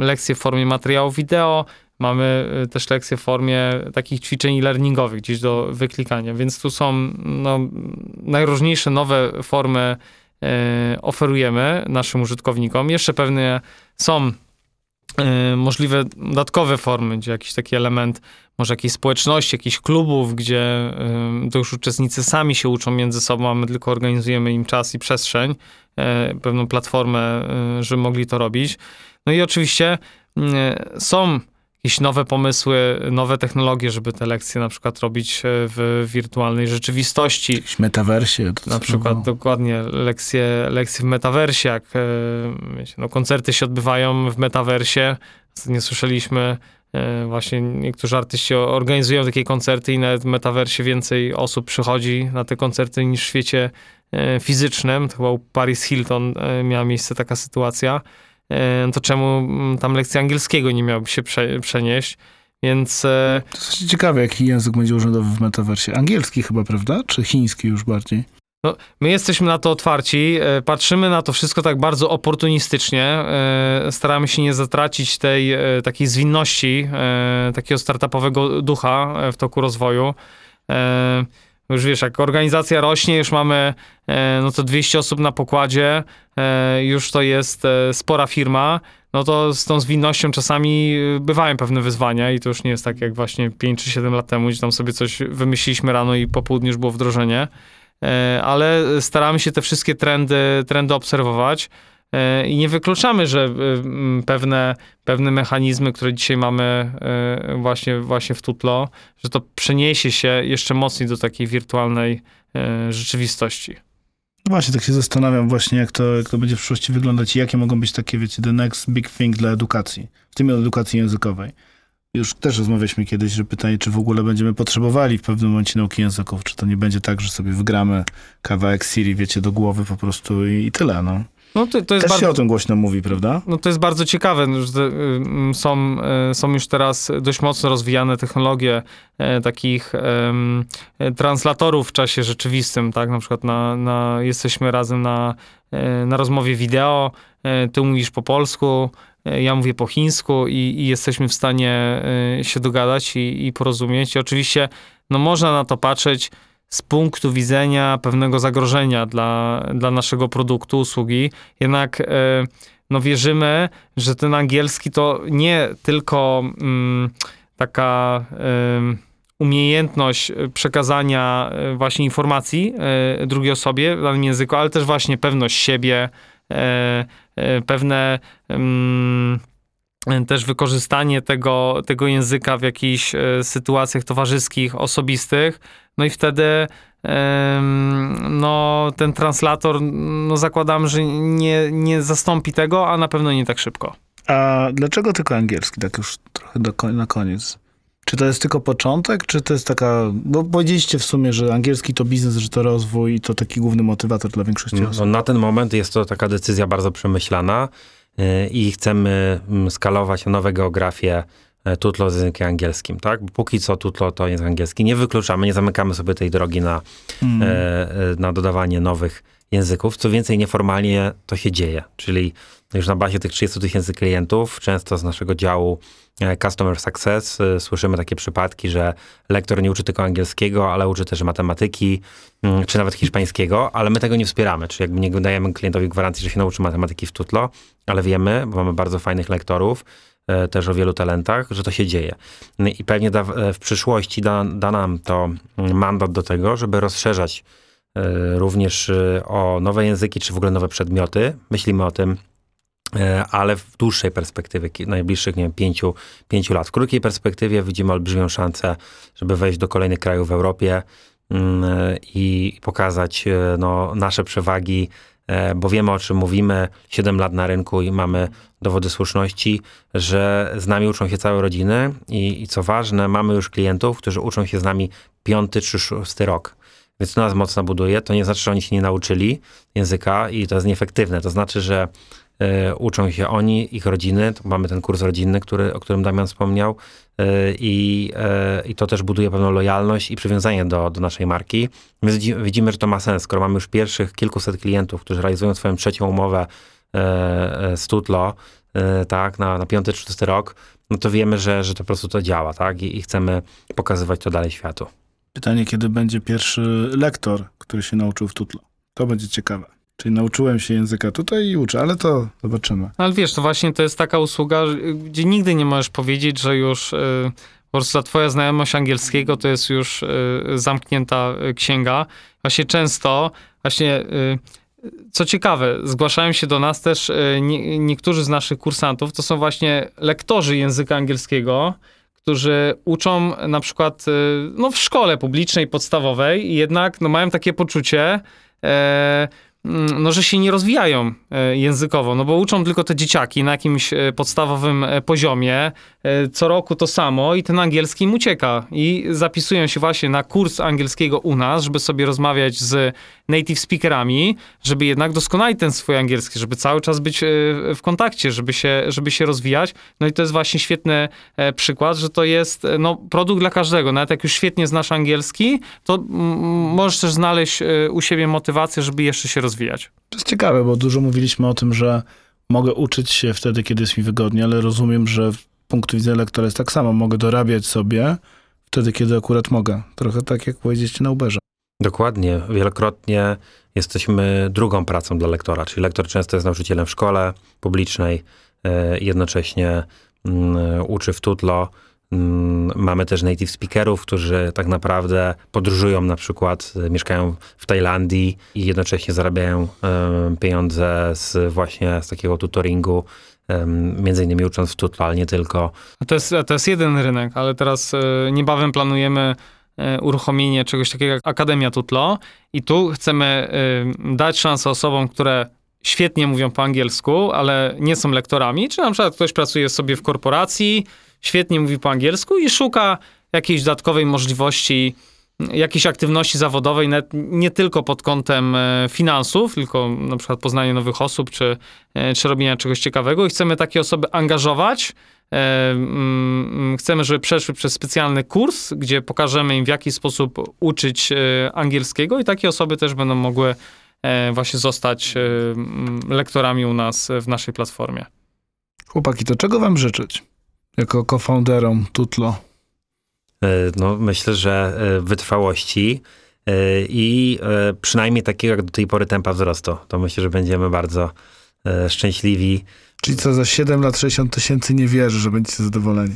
lekcje w formie materiału wideo, mamy e, też lekcje w formie takich ćwiczeń e-learningowych gdzieś do wyklikania, więc tu są no, najróżniejsze nowe formy oferujemy naszym użytkownikom. Jeszcze pewnie są możliwe dodatkowe formy, gdzie jakiś taki element może jakiejś społeczności, jakichś klubów, gdzie ym, to już uczestnicy sami się uczą między sobą, a my tylko organizujemy im czas i przestrzeń, e, pewną platformę, y, żeby mogli to robić. No i oczywiście y, są jakieś nowe pomysły, nowe technologie, żeby te lekcje na przykład robić e, w wirtualnej rzeczywistości. Jakieś metaversie? Na przykład dokładnie lekcje, lekcje w metaversie, jak e, wiecie, no, koncerty się odbywają w metaversie. Nie słyszeliśmy, e, właśnie niektórzy artyści organizują takie koncerty i nawet w metaversie więcej osób przychodzi na te koncerty niż w świecie fizycznym. To chyba u Paris Hilton miała miejsce taka sytuacja. E, to czemu mm, tam lekcja angielskiego nie miałaby się prze, przenieść? Więc e, To jest ciekawe, jaki język będzie urzędowy w metaversie. Angielski chyba, prawda? Czy chiński już bardziej? My jesteśmy na to otwarci, e, patrzymy na to wszystko tak bardzo oportunistycznie, staramy się nie zatracić tej takiej zwinności, takiego startupowego ducha w toku rozwoju. Już wiesz, jak organizacja rośnie, już mamy e, no to 200 osób na pokładzie, e, już to jest e, spora firma, no to z tą zwinnością czasami bywają pewne wyzwania i to już nie jest tak jak właśnie 5 czy 7 lat temu, gdzie tam sobie coś wymyśliliśmy rano i po południu już było wdrożenie. Ale staramy się te wszystkie trendy, trendy obserwować i nie wykluczamy, że e, pewne, pewne mechanizmy, które dzisiaj mamy e, właśnie, właśnie w Tutlo, że to przeniesie się jeszcze mocniej do takiej wirtualnej e, rzeczywistości. Właśnie, tak się zastanawiam właśnie, jak to, jak to będzie w przyszłości wyglądać i jakie mogą być takie, wiecie, the next big thing dla edukacji, w tym edukacji językowej. Już też rozmawialiśmy kiedyś, że pytanie, czy w ogóle będziemy potrzebowali w pewnym momencie nauki języków, czy to nie będzie tak, że sobie wgramy kawałek Siri, wiecie, do głowy po prostu i, i tyle, no. No to, to jest Też bardzo... się o tym głośno mówi, prawda? No to jest bardzo ciekawe, no, że są, y, są już teraz dość mocno rozwijane technologie e, takich e, translatorów w czasie rzeczywistym, tak? Na przykład na, na, jesteśmy razem na, e, na rozmowie wideo, ty mówisz po polsku, ja mówię po chińsku i, i jesteśmy w stanie się dogadać i, i porozumieć. I oczywiście no można na to patrzeć z punktu widzenia pewnego zagrożenia dla, dla naszego produktu, usługi. Jednak e, no wierzymy, że ten angielski to nie tylko mm, taka umiejętność przekazania e, właśnie informacji e, drugiej osobie w danym języku, ale też właśnie pewność siebie, pewne mm, też wykorzystanie tego, tego języka w jakichś e, sytuacjach towarzyskich, osobistych. No i wtedy no, ten translator, no zakładam, że nie, nie zastąpi tego, a na pewno nie tak szybko. A dlaczego tylko angielski, tak już trochę do, na koniec? Czy to jest tylko początek, czy to jest taka... Bo powiedzieliście w sumie, że angielski to biznes, że to rozwój i to taki główny motywator dla większości No, osób. na ten moment jest to taka decyzja bardzo przemyślana i chcemy mm, skalować nowe geografie e, Tutlo z językiem angielskim, tak? Bo póki co Tutlo to język angielski. Nie wykluczamy, nie zamykamy sobie tej drogi na, Mm. e, e, na dodawanie nowych języków. Co więcej, nieformalnie to się dzieje, czyli już na bazie tych 30 tysięcy klientów, często z naszego działu e, Customer Success, e, słyszymy takie przypadki, że lektor nie uczy tylko angielskiego, ale uczy też matematyki, mm, czy nawet hiszpańskiego, ale my tego nie wspieramy, czyli jakby nie dajemy klientowi gwarancji, że się nauczy matematyki w Tutlo, ale wiemy, bo mamy bardzo fajnych lektorów, e, też o wielu talentach, że to się dzieje. No I pewnie da, w przyszłości da, da nam to mm, mandat do tego, żeby rozszerzać również o nowe języki, czy w ogóle nowe przedmioty. Myślimy o tym, ale w dłuższej perspektywie, najbliższych, nie wiem, pięciu, pięciu lat. W krótkiej perspektywie widzimy olbrzymią szansę, żeby wejść do kolejnych krajów w Europie mm, e, i pokazać e, no, nasze przewagi, e, bo wiemy o czym mówimy. 7 lat na rynku i mamy dowody słuszności, że z nami uczą się całe rodziny i, i co ważne, mamy już klientów, którzy uczą się z nami piąty czy szósty rok. Więc to nas mocno buduje. To nie znaczy, że oni się nie nauczyli języka i to jest nieefektywne. To znaczy, że e, uczą się oni, ich rodziny. Mamy ten kurs rodzinny, który, o którym Damian wspomniał. e, I, e, I to też buduje pewną lojalność i przywiązanie do, do naszej marki. Widzi- widzimy, że to ma sens. Skoro mamy już pierwszych kilkuset klientów, którzy realizują swoją trzecią umowę e, e, z Tutlo, e, tak, na, na piąty szósty rok, no to wiemy, że, że to po prostu to działa, tak? I, I chcemy pokazywać to dalej światu. Pytanie, kiedy będzie pierwszy lektor, który się nauczył w Tutlo. To będzie ciekawe. Czyli nauczyłem się języka tutaj i uczę, ale to zobaczymy. No ale wiesz, to właśnie to jest taka usługa, gdzie nigdy nie możesz powiedzieć, że już y, po prostu ta twoja znajomość angielskiego to jest już y, zamknięta y, księga. Właśnie często, właśnie co ciekawe, zgłaszają się do nas też nie, niektórzy z naszych kursantów, to są właśnie lektorzy języka angielskiego, którzy uczą na przykład no, w szkole publicznej, podstawowej i jednak no, mają takie poczucie, e, no, że się nie rozwijają e, językowo, no bo uczą tylko te dzieciaki na jakimś e, podstawowym e, poziomie, co roku to samo i ten angielski im ucieka i zapisują się właśnie na kurs angielskiego u nas, żeby sobie rozmawiać z native speakerami, żeby jednak doskonalić ten swój angielski, żeby cały czas być e, w kontakcie, żeby się, żeby się rozwijać. No i to jest właśnie świetny e, przykład, że to jest e, no, produkt dla każdego. Nawet jak już świetnie znasz angielski, to możesz też znaleźć e, u siebie motywację, żeby jeszcze się rozwijać. To jest ciekawe, bo dużo mówiliśmy o tym, że mogę uczyć się wtedy, kiedy jest mi wygodnie, ale rozumiem, że punktu widzenia lektora jest tak samo. Mogę dorabiać sobie wtedy, kiedy akurat mogę. Trochę tak, jak powiedzieliście na Uberze. Dokładnie. Wielokrotnie jesteśmy drugą pracą dla lektora, czyli lektor często jest nauczycielem w szkole publicznej, e, jednocześnie mm, uczy w Tutlo. Mm, Mamy też native speakerów, którzy tak naprawdę podróżują na przykład, e, mieszkają w Tajlandii i jednocześnie zarabiają e, pieniądze z właśnie z takiego tutoringu, między innymi ucząc w Tutlo, ale nie tylko. To jest, to jest jeden rynek, ale teraz e, niebawem planujemy e, uruchomienie czegoś takiego jak Akademia Tutlo i tu chcemy e, dać szansę osobom, które świetnie mówią po angielsku, ale nie są lektorami, czy na przykład ktoś pracuje sobie w korporacji, świetnie mówi po angielsku i szuka jakiejś dodatkowej możliwości, jakiejś aktywności zawodowej, nie tylko pod kątem e, finansów, tylko na przykład poznanie nowych osób, czy, e, czy robienia czegoś ciekawego i chcemy takie osoby angażować, E, mm, Chcemy, żeby przeszły przez specjalny kurs, gdzie pokażemy im, w jaki sposób uczyć angielskiego, i takie osoby też będą mogły właśnie zostać mm, lektorami u nas w naszej platformie. Chłopaki, to czego wam życzyć? Jako co-founderom Tutlo. E, No, myślę, że e, wytrwałości e, i przynajmniej takiego jak do tej pory tempa wzrostu. To myślę, że będziemy bardzo szczęśliwi. Czyli co, za 7 lat 60 tysięcy nie wierzy, że będziecie zadowoleni.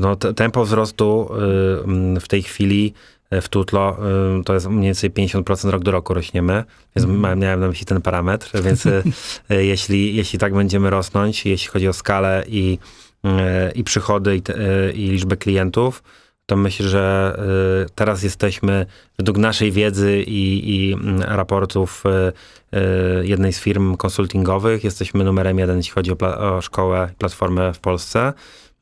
No, te- tempo wzrostu w tej chwili w Tutlo to jest mniej więcej 50% rok do roku rośniemy, więc ma- miałem na myśli ten parametr, więc jeśli, jeśli tak będziemy rosnąć, jeśli chodzi o skalę i, i przychody i, te- e, i liczbę klientów, to myślę, że e, teraz jesteśmy według naszej wiedzy i, i mm, raportów e, e, jednej z firm konsultingowych, jesteśmy numerem jeden, jeśli chodzi o, pla- o szkołę, platformę w Polsce.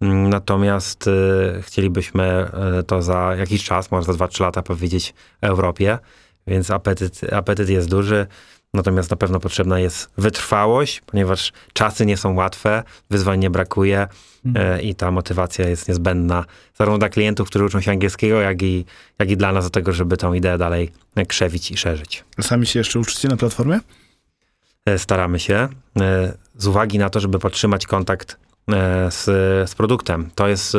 Mm, Natomiast e, chcielibyśmy e, to za jakiś czas, może za 2-3 lata powiedzieć Europie, więc apetyt, apetyt jest duży. Natomiast na pewno potrzebna jest wytrwałość, ponieważ czasy nie są łatwe, wyzwań nie brakuje e, i ta motywacja jest niezbędna zarówno dla klientów, którzy uczą się angielskiego, jak i, jak i dla nas do tego, żeby tą ideę dalej krzewić i szerzyć. Sami się jeszcze uczycie na platformie? E, staramy się e, z uwagi na to, żeby podtrzymać kontakt z, z produktem. To jest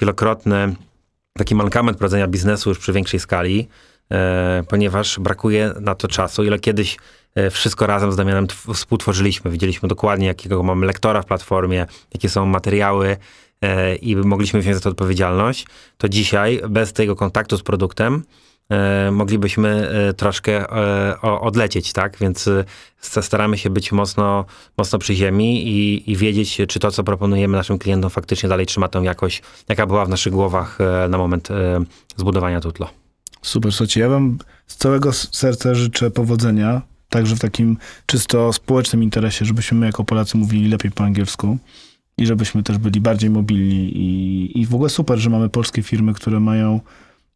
wielokrotny taki mankament prowadzenia biznesu już przy większej skali, ponieważ brakuje na to czasu. Ile kiedyś e, wszystko razem z Damianem tw- współtworzyliśmy. Widzieliśmy dokładnie, jakiego mamy lektora w platformie, jakie są materiały e, i mogliśmy wziąć za to odpowiedzialność. To dzisiaj bez tego kontaktu z produktem e, moglibyśmy e, troszkę e, odlecieć, tak? Więc e, sta- staramy się być mocno, mocno przy ziemi i, i wiedzieć, czy to, co proponujemy naszym klientom, faktycznie dalej trzyma tą jakość, jaka była w naszych głowach e, na moment e, zbudowania Tutlo. Super, słuchajcie, ja wam z całego serca życzę powodzenia, także w takim czysto społecznym interesie, żebyśmy my jako Polacy mówili lepiej po angielsku i żebyśmy też byli bardziej mobilni i, i w ogóle super, że mamy polskie firmy, które mają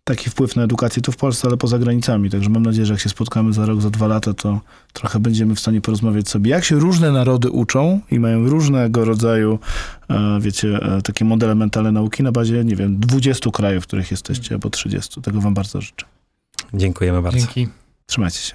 taki wpływ na edukację tu w Polsce, ale poza granicami, także mam nadzieję, że jak się spotkamy za rok, za dwa lata, to trochę będziemy w stanie porozmawiać sobie, jak się różne narody uczą i mają różnego rodzaju, e, wiecie, e, takie modele mentalne nauki na bazie, nie wiem, 20 krajów, w których jesteście, albo 30. Tego wam bardzo życzę. Dziękujemy bardzo. Dzięki. Trzymajcie się.